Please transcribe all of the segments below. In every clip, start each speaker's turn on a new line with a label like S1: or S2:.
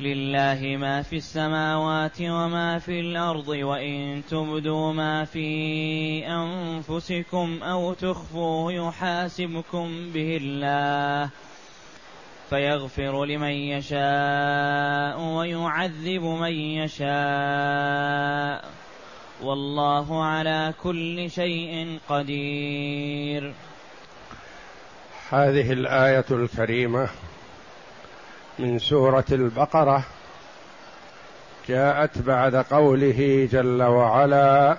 S1: لله ما في السماوات وما في الأرض وإن تبدوا ما في أنفسكم أو تخفوه يحاسبكم به الله فيغفر لمن يشاء ويعذب من يشاء والله على كل شيء قدير.
S2: هذه الآية الكريمة من سورة البقرة جاءت بعد قوله جل وعلا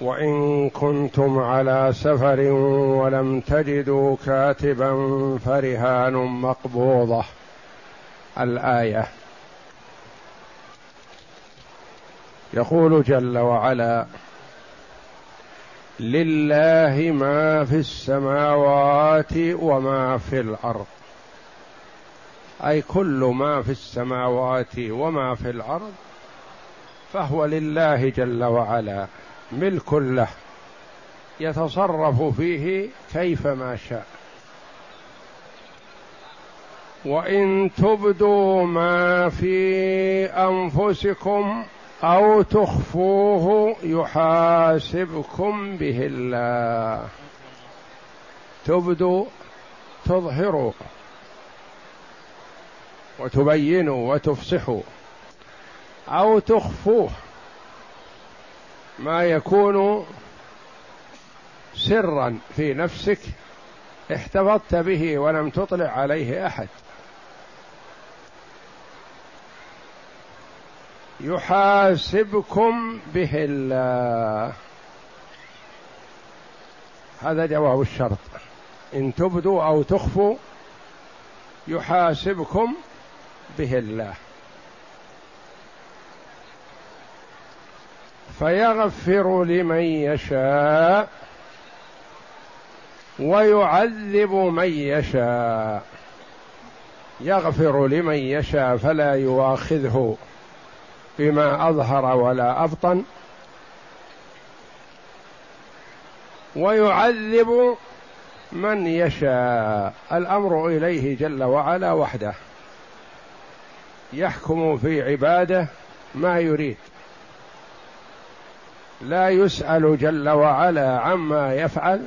S2: وإن كنتم على سفر ولم تجدوا كاتبا فرهان مقبوضة. الآية. يقول جل وعلا لله ما في السماوات وما في الأرض. أي كل ما في السماوات وما في الأرض فهو لله جل وعلا ملك له يتصرف فيه كيفما شاء. وإن تبدوا ما في أنفسكم أو تخفوه يحاسبكم به الله. تبدوا تظهروا. وتبينوا وتفصحوا أو تخفوه. ما يكون سرا في نفسك احتفظت به ولم تطلع عليه أحد. يحاسبكم به الله. هذا جواب الشرط. إن تبدوا أو تخفوا يحاسبكم به الله. فيغفر لمن يشاء ويعذب من يشاء. يغفر لمن يشاء فلا يواخذه بما أظهر ولا أبطن. ويعذب من يشاء. الأمر إليه جل وعلا وحده. يحكم في عباده ما يريد. لا يسأل جل وعلا عما يفعل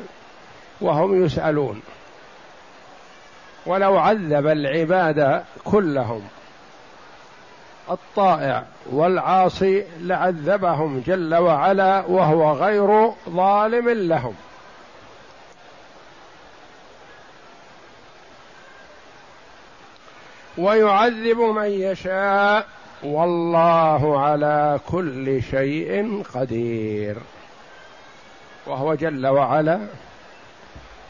S2: وهم يسألون. ولو عذب العباد كلهم الطائع والعاصي لعذبهم جل وعلا وهو غير ظالم لهم. ويعذب من يشاء. والله على كل شيء قدير. وهو جل وعلا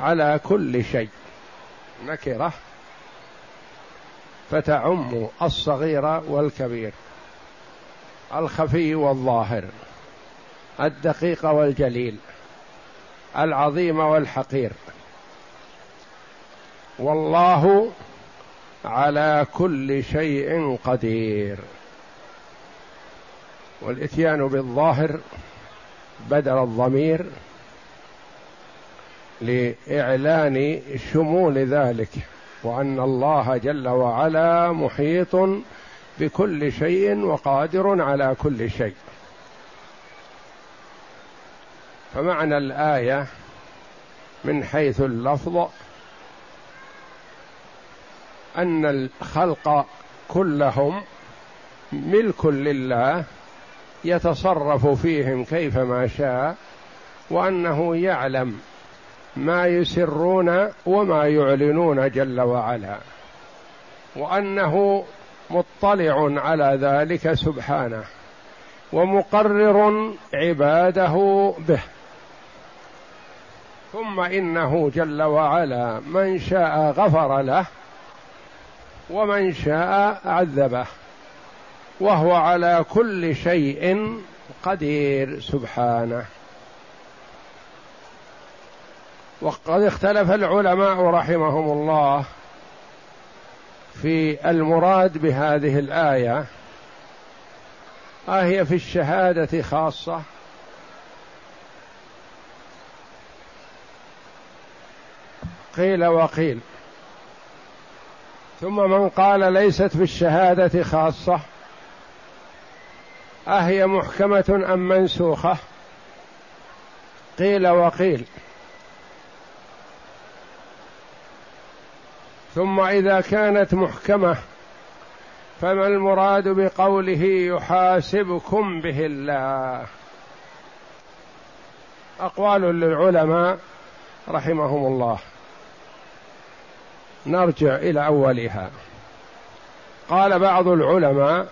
S2: على كل شيء. نكرة فتعم الصغير والكبير. الخفي والظاهر. الدقيق والجليل. العظيم والحقير. والله على كل شيء قدير. والإتيان بالظاهر بدل الضمير لإعلان شمول ذلك وأن الله جل وعلا محيط بكل شيء وقادر على كل شيء. فمعنى الآية من حيث اللفظ أن الخلق كلهم ملك لله يتصرف فيهم كيفما شاء وأنه يعلم ما يسرون وما يعلنون جل وعلا وأنه مطلع على ذلك سبحانه ومقرر عباده به. ثم إنه جل وعلا من شاء غفر له ومن شاء عذبه وهو على كل شيء قدير سبحانه. وقد اختلف العلماء رحمهم الله في المراد بهذه الآية اهي في الشهادة خاصة. قيل وقيل. ثم من قال ليست في الشهاده خاصة أهي محكمة أم منسوخة؟ قيل وقيل. ثم إذا كانت محكمة فما المراد بقوله يحاسبكم به الله؟ أقوال للعلماء رحمهم الله. نرجع إلى أولها. قال بعض العلماء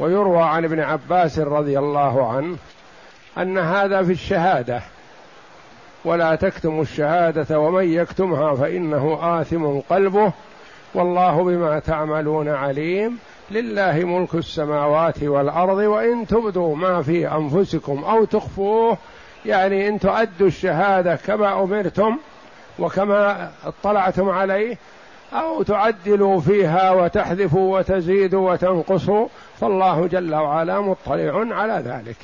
S2: ويروى عن ابن عباس رضي الله عنه أن هذا في الشهادة ولا تكتموا الشهادة ومن يكتمها فإنه آثم قلبه والله بما تعملون عليم لله ملك السماوات والأرض وإن تبدوا ما في أنفسكم أو تخفوه يعني إن تؤدوا الشهادة كما أمرتم وكما اطلعتم عليه أو تعدلوا فيها وتحذفوا وتزيدوا وتنقصوا فالله جل وعلا مطلع على ذلك.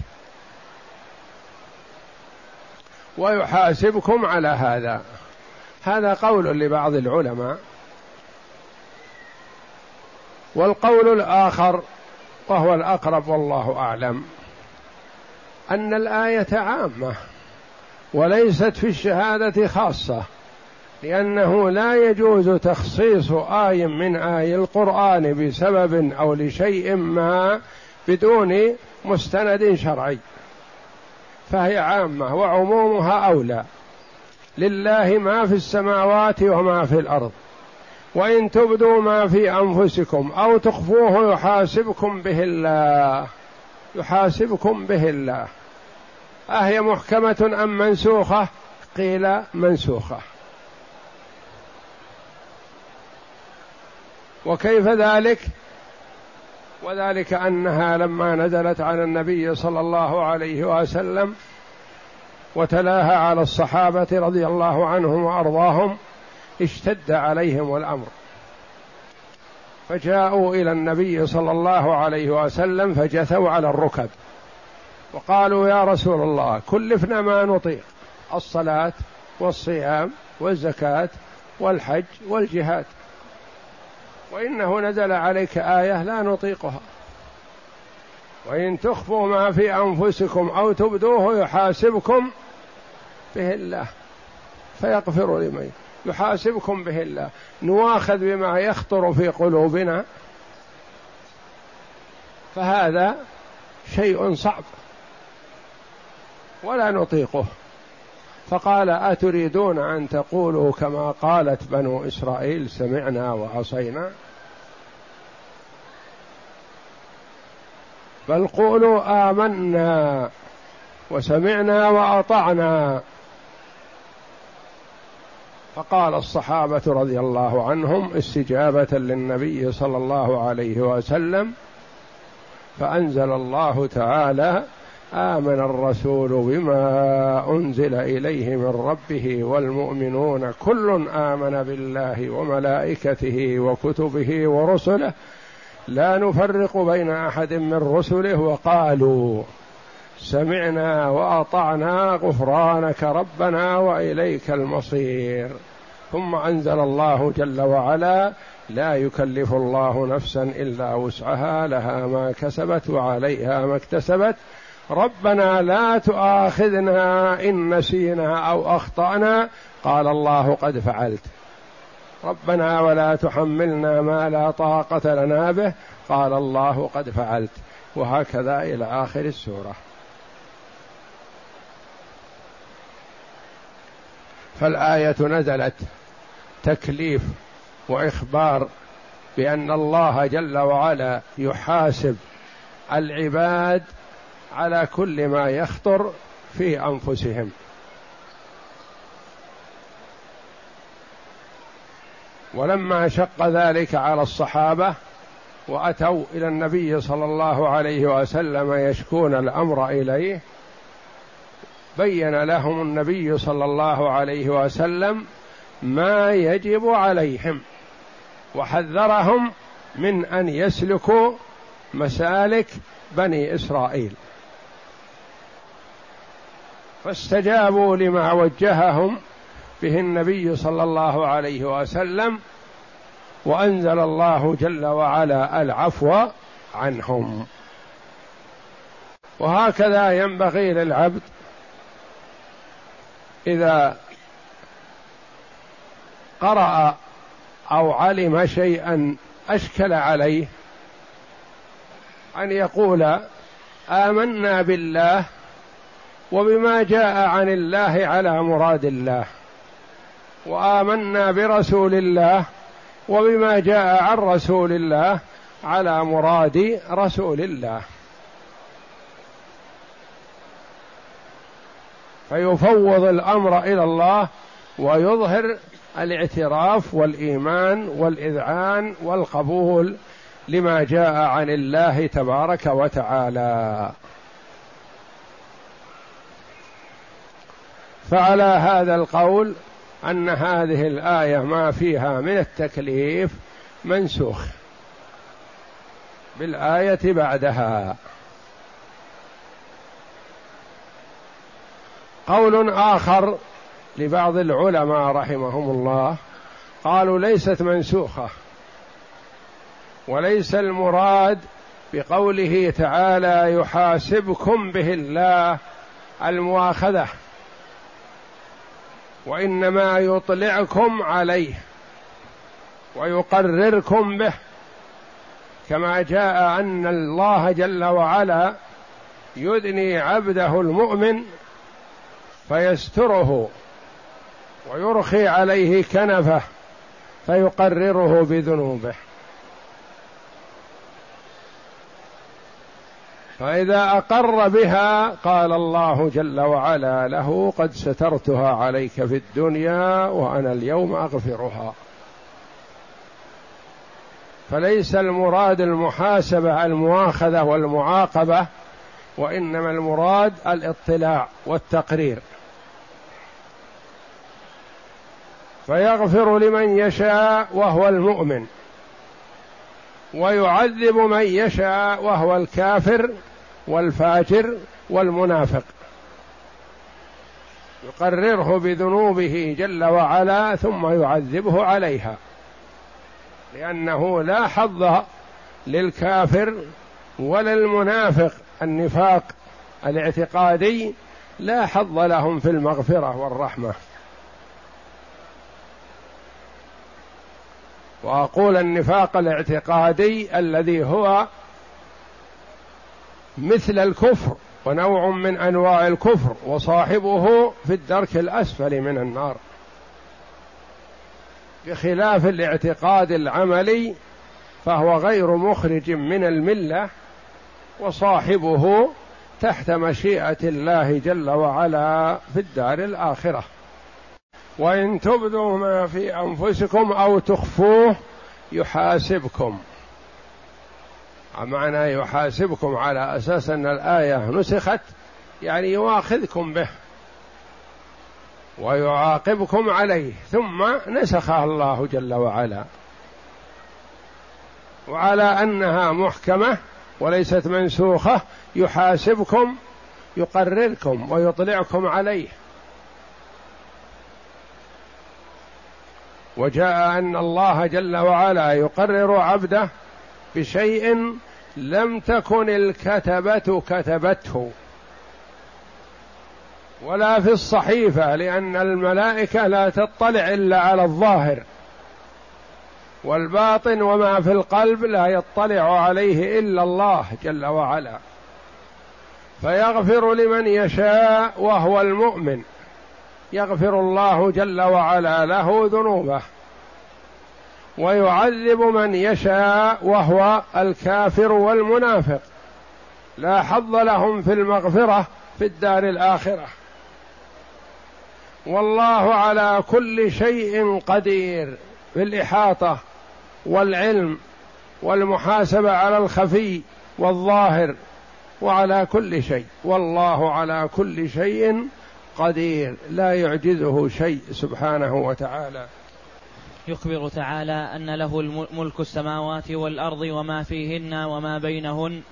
S2: ويحاسبكم على هذا. هذا قول لبعض العلماء. والقول الآخر وهو الأقرب والله أعلم أن الآية عامة وليست في الشهادة خاصة. لأنه لا يجوز تخصيص آي من آي القرآن بسبب أو لشيء ما بدون مستند شرعي. فهي عامة وعمومها أولى. لله ما في السماوات وما في الأرض. وإن تبدوا ما في أنفسكم أو تخفوه يحاسبكم به الله. يحاسبكم به الله. أهي محكمة أم منسوخة؟ قيل منسوخة. وكيف ذلك؟ وذلك أنها لما نزلت على النبي صلى الله عليه وسلم وتلاها على الصحابة رضي الله عنهم وأرضاهم اشتد عليهم الأمر. فجاءوا إلى النبي صلى الله عليه وسلم فجثوا على الركب. وقالوا يا رسول الله كلفنا ما نطيق الصلاة والصيام والزكاة والحج والجهاد. وإنه نزل عليك آية لا نطيقها. وإن تخفوا ما في أنفسكم أو تبدوه يحاسبكم به الله فيغفر لمن يحاسبكم به الله. نواخذ بما يخطر في قلوبنا فهذا شيء صعب ولا نطيقه. فقال أتريدون أن تقولوا كما قالت بنو إسرائيل سمعنا وعصينا؟ بل قولوا آمنا وسمعنا وأطعنا. فقال الصحابة رضي الله عنهم استجابة للنبي صلى الله عليه وسلم فأنزل الله تعالى آمن الرسول بما أنزل إليه من ربه والمؤمنون كل آمن بالله وملائكته وكتبه ورسله. لا نفرق بين أحد من رسله وقالوا سمعنا وأطعنا غفرانك ربنا وإليك المصير. ثم أنزل الله جل وعلا لا يكلف الله نفسا إلا وسعها لها ما كسبت وعليها ما اكتسبت. ربنا لا تؤاخذنا إن نسينا أو أخطأنا. قال الله قد فعلت. ربنا ولا تحملنا ما لا طاقة لنا به. قال الله قد فعلت. وهكذا إلى آخر السورة. فالآية نزلت تكليف وإخبار بأن الله جل وعلا يحاسب العباد على كل ما يخطر في أنفسهم. ولما شق ذلك على الصحابة وأتوا إلى النبي صلى الله عليه وسلم يشكون الأمر إليه بين لهم النبي صلى الله عليه وسلم ما يجب عليهم وحذرهم من أن يسلكوا مسالك بني إسرائيل. فاستجابوا لما وجههم به النبي صلى الله عليه وسلم وأنزل الله جل وعلا العفو عنهم. وهكذا ينبغي للعبد إذا قرأ أو علم شيئا أشكل عليه أن يقول آمنا بالله وبما جاء عن الله على مراد الله. وآمنا برسول الله وبما جاء عن رسول الله على مراد رسول الله. فيفوض الأمر إلى الله ويظهر الاعتراف والإيمان والإذعان والقبول لما جاء عن الله تبارك وتعالى. فعلى هذا القول أن هذه الآية ما فيها من التكليف منسوخ بالآية بعدها. قول آخر لبعض العلماء رحمهم الله قالوا ليست منسوخة وليس المراد بقوله تعالى يحاسبكم به الله المواخذه وإنما يطلعكم عليه ويقرركم به كما جاء أن الله جل وعلا يدني عبده المؤمن فيستره ويرخي عليه كنفه فيقرره بذنوبه. فإذا أقر بها قال الله جل وعلا له قد سترتها عليك في الدنيا وأنا اليوم أغفرها. فليس المراد المحاسبة المواخذة والمعاقبة وإنما المراد الاطلاع والتقرير. فيغفر لمن يشاء وهو المؤمن ويعذب من يشاء وهو الكافر والفاجر والمنافق. يقرره بذنوبه جل وعلا ثم يعذبه عليها. لأنه لا حظ للكافر ولا المنافق النفاق الاعتقادي لا حظ لهم في المغفرة والرحمة. وأقول النفاق الاعتقادي الذي هو مثل الكفر ونوع من أنواع الكفر وصاحبه في الدرك الأسفل من النار. بخلاف الاعتقاد العملي فهو غير مخرج من الملة وصاحبه تحت مشيئة الله جل وعلا في الدار الآخرة. وإن تبدوا ما في أنفسكم أو تخفوه يحاسبكم. معنى يحاسبكم على أساس أن الآية نسخت يعني يواخذكم به ويعاقبكم عليه ثم نسخها الله جل وعلا. وعلى أنها محكمة وليست منسوخة يحاسبكم يقرركم ويطلعكم عليه. وجاء أن الله جل وعلا يقرر عبده بشيء لم تكن الكتبة كتبته ولا في الصحيفة لأن الملائكة لا تطلع إلا على الظاهر والباطن وما في القلب لا يطلع عليه إلا الله جل وعلا. فيغفر لمن يشاء وهو المؤمن يغفر الله جل وعلا له ذنوبه. ويعذب من يشاء وهو الكافر والمنافق. لا حظ لهم في المغفرة في الدار الآخرة. والله على كل شيء قدير بالاحاطه والعلم والمحاسبة على الخفي والظاهر وعلى كل شيء. والله على كل شيء قدير. لا يعجزه شيء سبحانه وتعالى.
S1: يخبر تعالى أن له ملك السماوات والأرض وما فيهن وما بينهن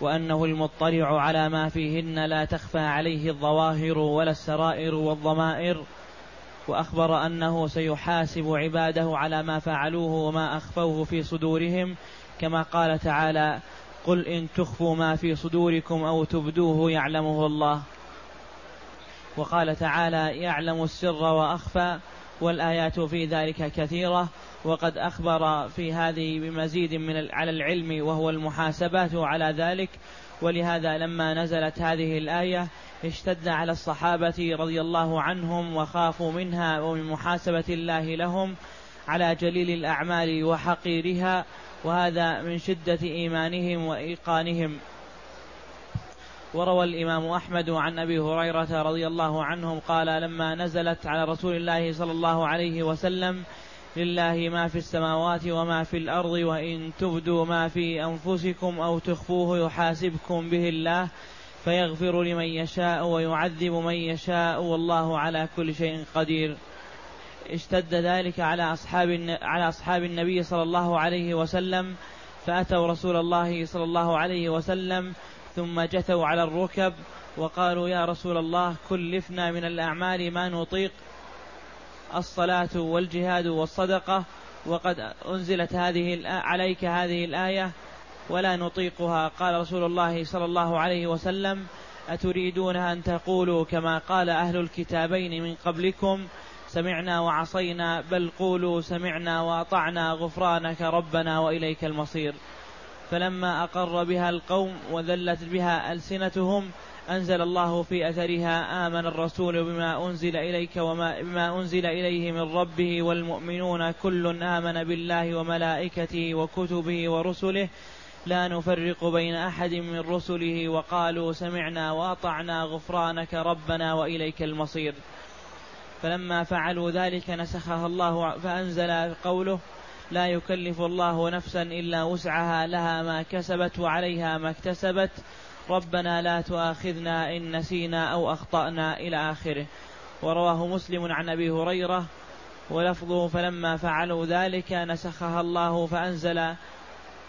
S1: وأنه المطلع على ما فيهن لا تخفى عليه الظواهر ولا السرائر والضمائر وأخبر أنه سيحاسب عباده على ما فعلوه وما أخفوه في صدورهم كما قال تعالى قل إن تخفوا ما في صدوركم أو تبدوه يعلمه الله وقال تعالى يعلم السر وأخفى والآيات في ذلك كثيرة وقد أخبر في هذه بمزيد من على العلم وهو المحاسبات على ذلك. ولهذا لما نزلت هذه الآية اشتد على الصحابة رضي الله عنهم وخافوا منها ومن محاسبة الله لهم على جليل الأعمال وحقيرها وهذا من شدة إيمانهم وإيقانهم. وروى الإمام أحمد عن أبي هريرة رضي الله عنهم قال لما نزلت على رسول الله صلى الله عليه وسلم لله ما في السماوات وما في الأرض وإن تبدوا ما في أنفسكم أو تخفوه يحاسبكم به الله فيغفر لمن يشاء ويعذب من يشاء والله على كل شيء قدير. اشتد ذلك على أصحاب على أصحاب النبي صلى الله عليه وسلم فأتوا رسول الله صلى الله عليه وسلم ثم جثوا على الركب وقالوا يا رسول الله كلفنا من الأعمال ما نطيق الصلاة والجهاد والصدقة وقد أنزلت هذه عليك هذه الآية ولا نطيقها. قال رسول الله صلى الله عليه وسلم أتريدون أن تقولوا كما قال أهل الكتابين من قبلكم سمعنا وعصينا بل قولوا سمعنا وأطعنا غفرانك ربنا وإليك المصير. فلما أقر بها القوم وذلت بها ألسنتهم أنزل الله في أثرها آمن الرسول بما أنزل إليك وما بما أنزل إليه من ربه والمؤمنون كل آمن بالله وملائكته وكتبه ورسله. لا نفرق بين أحد من رسله وقالوا سمعنا وأطعنا غفرانك ربنا وإليك المصير. فلما فعلوا ذلك نسخها الله فأنزل قوله لا يكلف الله نفسا إلا وسعها لها ما كسبت وعليها ما اكتسبت. ربنا لا تؤاخذنا إن نسينا أو أخطأنا إلى آخره. ورواه مسلم عن أبي هريرة ولفظه فلما فعلوا ذلك نسخها الله فأنزل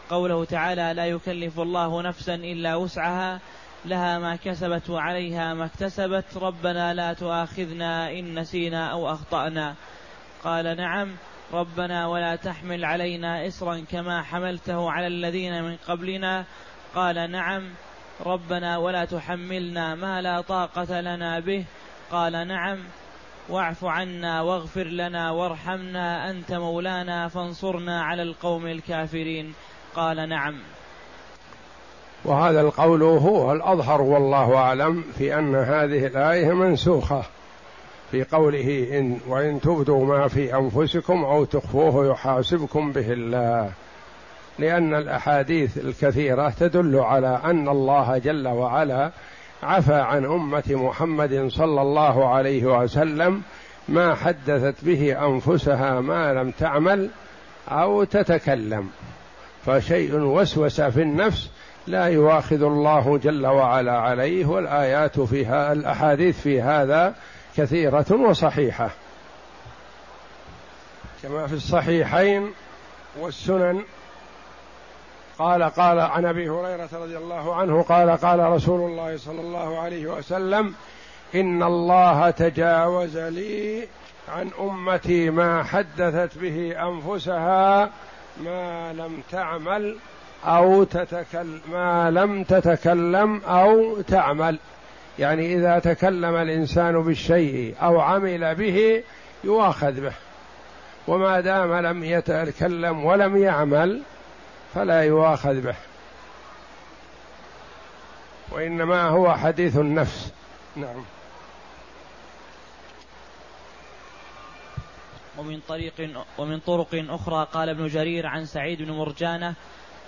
S1: قوله تعالى لا يكلف الله نفسا إلا وسعها لها ما كسبت وعليها ما اكتسبت. ربنا لا تؤاخذنا إن نسينا أو أخطأنا. قال نعم. ربنا ولا تحمل علينا إصرا كما حملته على الذين من قبلنا. قال نعم ربنا ولا تحملنا ما لا طاقة لنا به. قال نعم واعف عنا واغفر لنا وارحمنا أنت مولانا فانصرنا على القوم الكافرين. قال نعم.
S2: وهذا القول هو الأظهر والله أعلم في أن هذه الآية منسوخة. في قوله إن وإن تبدوا ما في أنفسكم أو تخفوه يحاسبكم به الله. لأن الأحاديث الكثيرة تدل على أن الله جل وعلا عفى عن أمة محمد صلى الله عليه وسلم ما حدثت به أنفسها ما لم تعمل أو تتكلم. فشيء وسوس في النفس لا يواخذ الله جل وعلا عليه والآيات فيها الأحاديث في هذا كثيرة وصحيحة. كما في الصحيحين والسنن قال قال عن أبي هريرة رضي الله عنه قال قال رسول الله صلى الله عليه وسلم إن الله تجاوز لي عن أمتي ما حدثت به أنفسها ما لم تعمل أو تتكلم ما لم تتكلم أو تعمل. يعني إذا تكلم الإنسان بالشيء أو عمل به يؤاخذ به. وما دام لم يتكلم ولم يعمل فلا يؤاخذ به. وإنما هو حديث النفس. نعم.
S1: ومن طريق ومن طرق أخرى قال ابن جرير عن سعيد بن مرجانة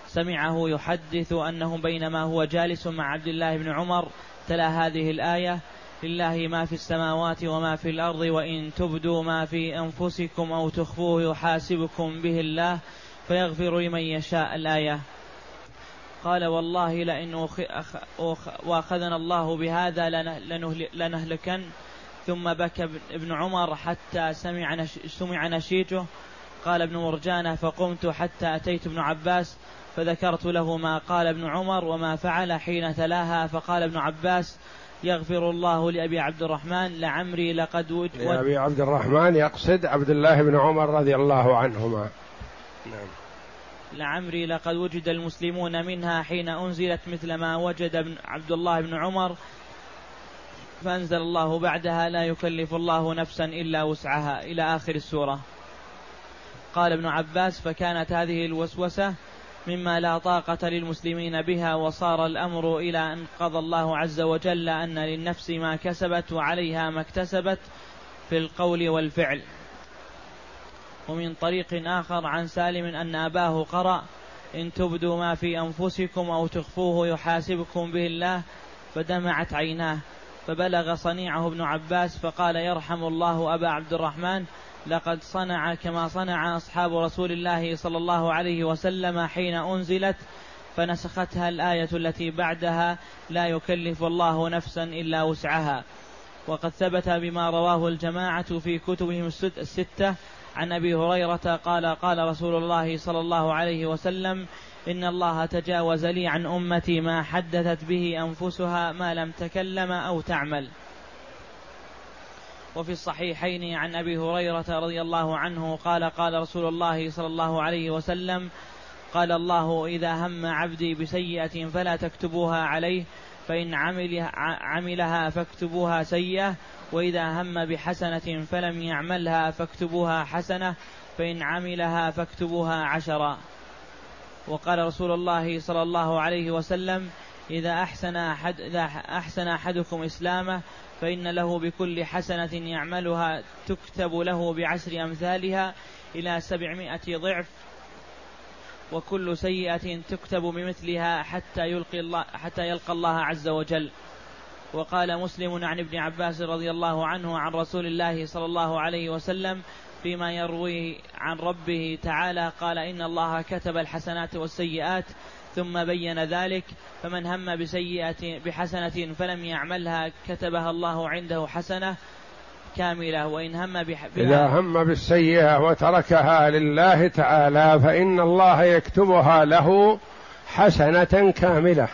S1: سمعه يحدث أنه بينما هو جالس مع عبد الله بن عمر تلا هذه الآية لله ما في السماوات وما في الأرض وإن تبدوا ما في أنفسكم أو تخفوه يحاسبكم به الله فيغفر لمن يشاء الآية. قال والله لئن وأخذنا الله بهذا لنهلكن. ثم بكى ابن عمر حتى سمع سمع نشيجه قال ابن مرجانة فقمت حتى أتيت ابن عباس فذكرت له ما قال ابن عمر وما فعل حين تلاها فقال ابن عباس يغفر الله لأبي عبد الرحمن لعمري لقد وج...
S2: لأبي عبد الرحمن يقصد عبد الله بن عمر رضي الله عنهما. نعم.
S1: لعمري لقد وجد المسلمون منها حين أنزلت مثل ما وجد ابن عبد الله بن عمر فأنزل الله بعدها لا يكلف الله نفسا إلا وسعها. إلى آخر السورة. قال ابن عباس فكانت هذه الوسوسة مما لا طاقة للمسلمين بها وصار الأمر إلى أن قضى الله عز وجل أن للنفس ما كسبت وعليها ما اكتسبت في القول والفعل. ومن طريق آخر عن سالم أن أباه قرأ إن تبدوا ما في أنفسكم أو تخفوه يحاسبكم به الله فدمعت عيناه. فبلغ صنيعه ابن عباس فقال يرحم الله أبا عبد الرحمن لقد صنع كما صنع أصحاب رسول الله صلى الله عليه وسلم حين أنزلت فنسختها الآية التي بعدها لا يكلف الله نفسا إلا وسعها وقد ثبت بما رواه الجماعة في كتبهم الستة. عن أبي هريرة قال قال رسول الله صلى الله عليه وسلم إن الله تجاوز لي عن أمتي ما حدثت به أنفسها ما لم تكلم أو تعمل وفي الصحيحين عن أبي هريرة رضي الله عنه قال قال رسول الله صلى الله عليه وسلم قال الله إذا هم عبدي بسيئة فلا تكتبوها عليه فإن عملها فاكتبوها سيئة وإذا هم بحسنة فلم يعملها فاكتبوها حسنة فإن عملها فاكتبوها عشرا وقال رسول الله صلى الله عليه وسلم إذا أحسن أحد إذا أحسن أحدكم إسلامه فإن له بكل حسنة يعملها تكتب له بعشر أمثالها إلى سبعمائة ضعف وكل سيئة تكتب بمثلها حتى يلقي الله حتى يلقى الله عز وجل. وقال مسلم عن ابن عباس رضي الله عنه عن رسول الله صلى الله عليه وسلم فيما يرويه عن ربه تعالى قال إن الله كتب الحسنات والسيئات ثم بين ذلك فمن هم بسيئة بحسنة فلم يعملها كتبها الله عنده حسنة كاملة. وإن هم بها
S2: إذا هم بالسيئة وتركها لله تعالى فإن الله يكتبها له حسنة كاملة.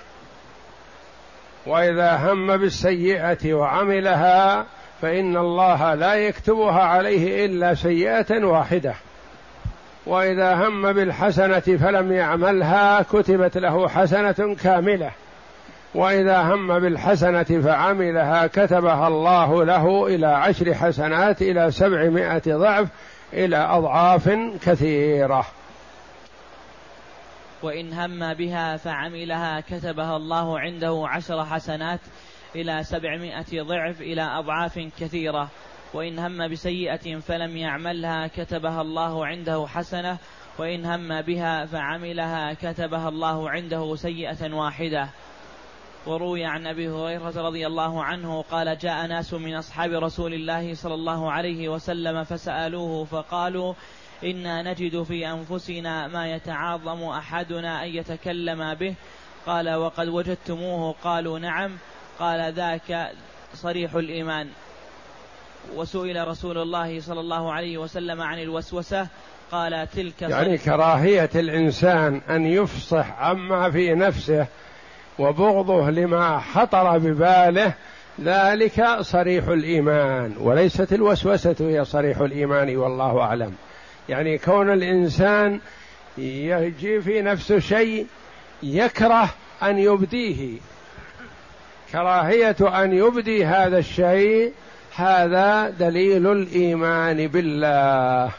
S2: وإذا هم بالسيئة وعملها فإن الله لا يكتبها عليه إلا سيئة واحدة. وإذا هم بالحسنة فلم يعملها كتبت له حسنة كاملة. وإذا هم بالحسنة فعملها كتبها الله له إلى عشر حسنات إلى سبعمائة ضعف إلى أضعاف كثيرة.
S1: وإن هم بها فعملها كتبها الله عنده عشر حسنات إلى سبعمائة ضعف إلى أضعاف كثيرة. وإن هم بسيئة فلم يعملها كتبها الله عنده حسنة وإن هم بها فعملها كتبها الله عنده سيئة واحدة. وروي عن أبي هريرة رضي الله عنه قال جاء ناس من أصحاب رسول الله صلى الله عليه وسلم فسألوه فقالوا إنا نجد في أنفسنا ما يتعاظم أحدنا أن يتكلم به. قال وقد وجدتموه؟ قالوا نعم. قال ذاك صريح الإيمان. وسئل رسول الله صلى الله عليه وسلم عن الوسوسة قال تلك
S2: يعني كراهية الإنسان أن يفصح عما في نفسه وبغضه لما خطر بباله ذلك صريح الإيمان وليست الوسوسة هي صريح الإيمان والله أعلم. يعني كون الإنسان يجي في نفسه شيء يكره أن يبديه. كراهية أن يبدي هذا الشيء هذا دليل الإيمان بالله.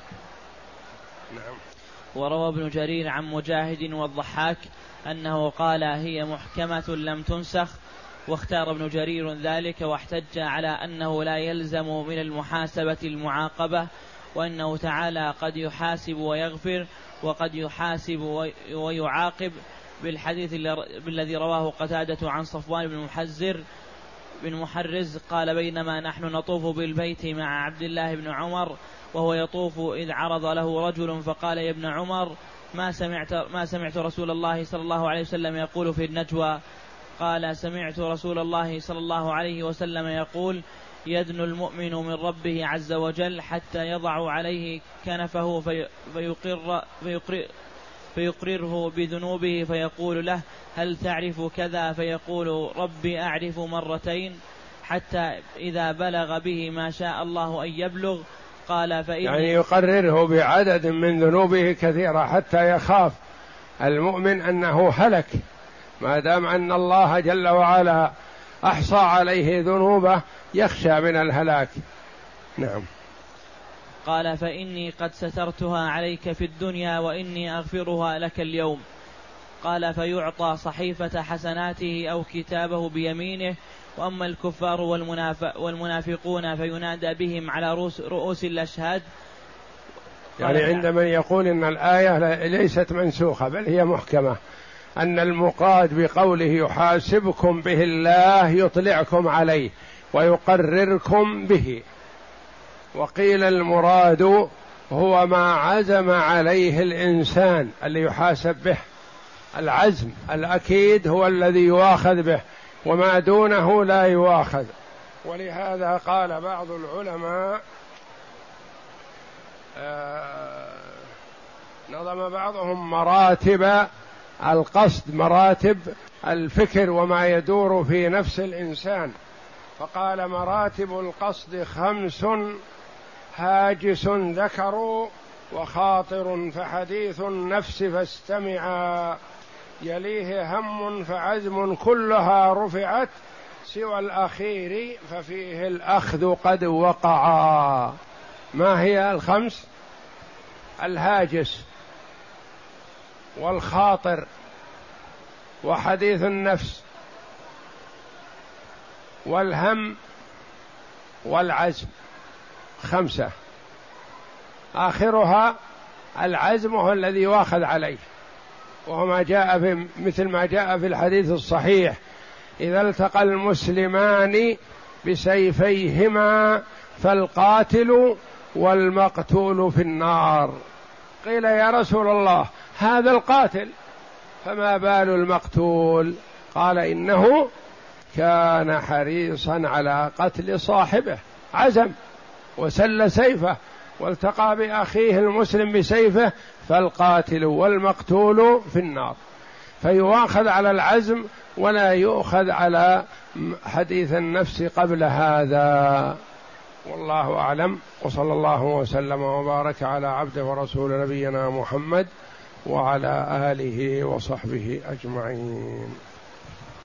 S1: نعم. وروى ابن جرير عن مجاهد والضحاك أنه قال هي محكمة لم تنسخ واختار ابن جرير ذلك واحتج على أنه لا يلزم من المحاسبة المعاقبة وأنه تعالى قد يحاسب ويغفر وقد يحاسب ويعاقب. بالحديث الذي رواه قتادة عن صفوان بن محزر بن محرز قال بينما نحن نطوف بالبيت مع عبد الله بن عمر وهو يطوف إذ عرض له رجل فقال يا ابن عمر ما سمعت ما سمعت رسول الله صلى الله عليه وسلم يقول في النجوى؟ قال سمعت رسول الله صلى الله عليه وسلم يقول يدنو المؤمن من ربه عز وجل حتى يضع عليه كنفه في فيقر فيقر فيقرره بذنوبه فيقول له هل تعرف كذا؟ فيقول ربي أعرف مرتين حتى إذا بلغ به ما شاء الله أن يبلغ. قال فإن
S2: يعني يقرره بعدد من ذنوبه كثيرة حتى يخاف المؤمن أنه هلك ما دام أن الله جل وعلا أحصى عليه ذنوبه يخشى من الهلاك. نعم.
S1: قال فإني قد سترتها عليك في الدنيا وإني أغفرها لك اليوم. قال فيعطى صحيفة حسناته أو كتابه بيمينه وأما الكفار والمنافقون فينادى بهم على رؤوس, الأشهاد.
S2: يعني عند من يقول إن الآية ليست منسوخة بل هي محكمة. أن المقاد بقوله يحاسبكم به الله يطلعكم عليه ويقرركم به. وقيل المراد هو ما عزم عليه الإنسان اللي يحاسب به. العزم الأكيد هو الذي يؤاخذ به وما دونه لا يؤاخذ. ولهذا قال بعض العلماء آه نظم بعضهم مراتب القصد مراتب الفكر وما يدور في نفس الإنسان. فقال مراتب القصد خمس هاجس ذكر وخاطر فحديث النفس فاستمعا. يليه هم فعزم كلها رفعت سوى الأخير ففيه الأخذ قد وقعا ما هي الخمس؟ الهاجس والخاطر وحديث النفس والهم والعزم. خمسة. آخرها العزم هو الذي يؤاخذ عليه. وهو ما جاء في مثل ما جاء في الحديث الصحيح. إذا التقى المسلمان بسيفيهما فالقاتل والمقتول في النار. قيل يا رسول الله هذا القاتل. فما بال المقتول؟ قال إنه كان حريصا على قتل صاحبه. عزم. وسل سيفه والتقى بأخيه المسلم بسيفه فالقاتل والمقتول في النار. فيؤاخذ على العزم ولا يؤخذ على حديث النفس قبل هذا. والله أعلم. وصلى الله وسلم وبارك على عبده ورسول نبينا محمد وعلى آله وصحبه أجمعين.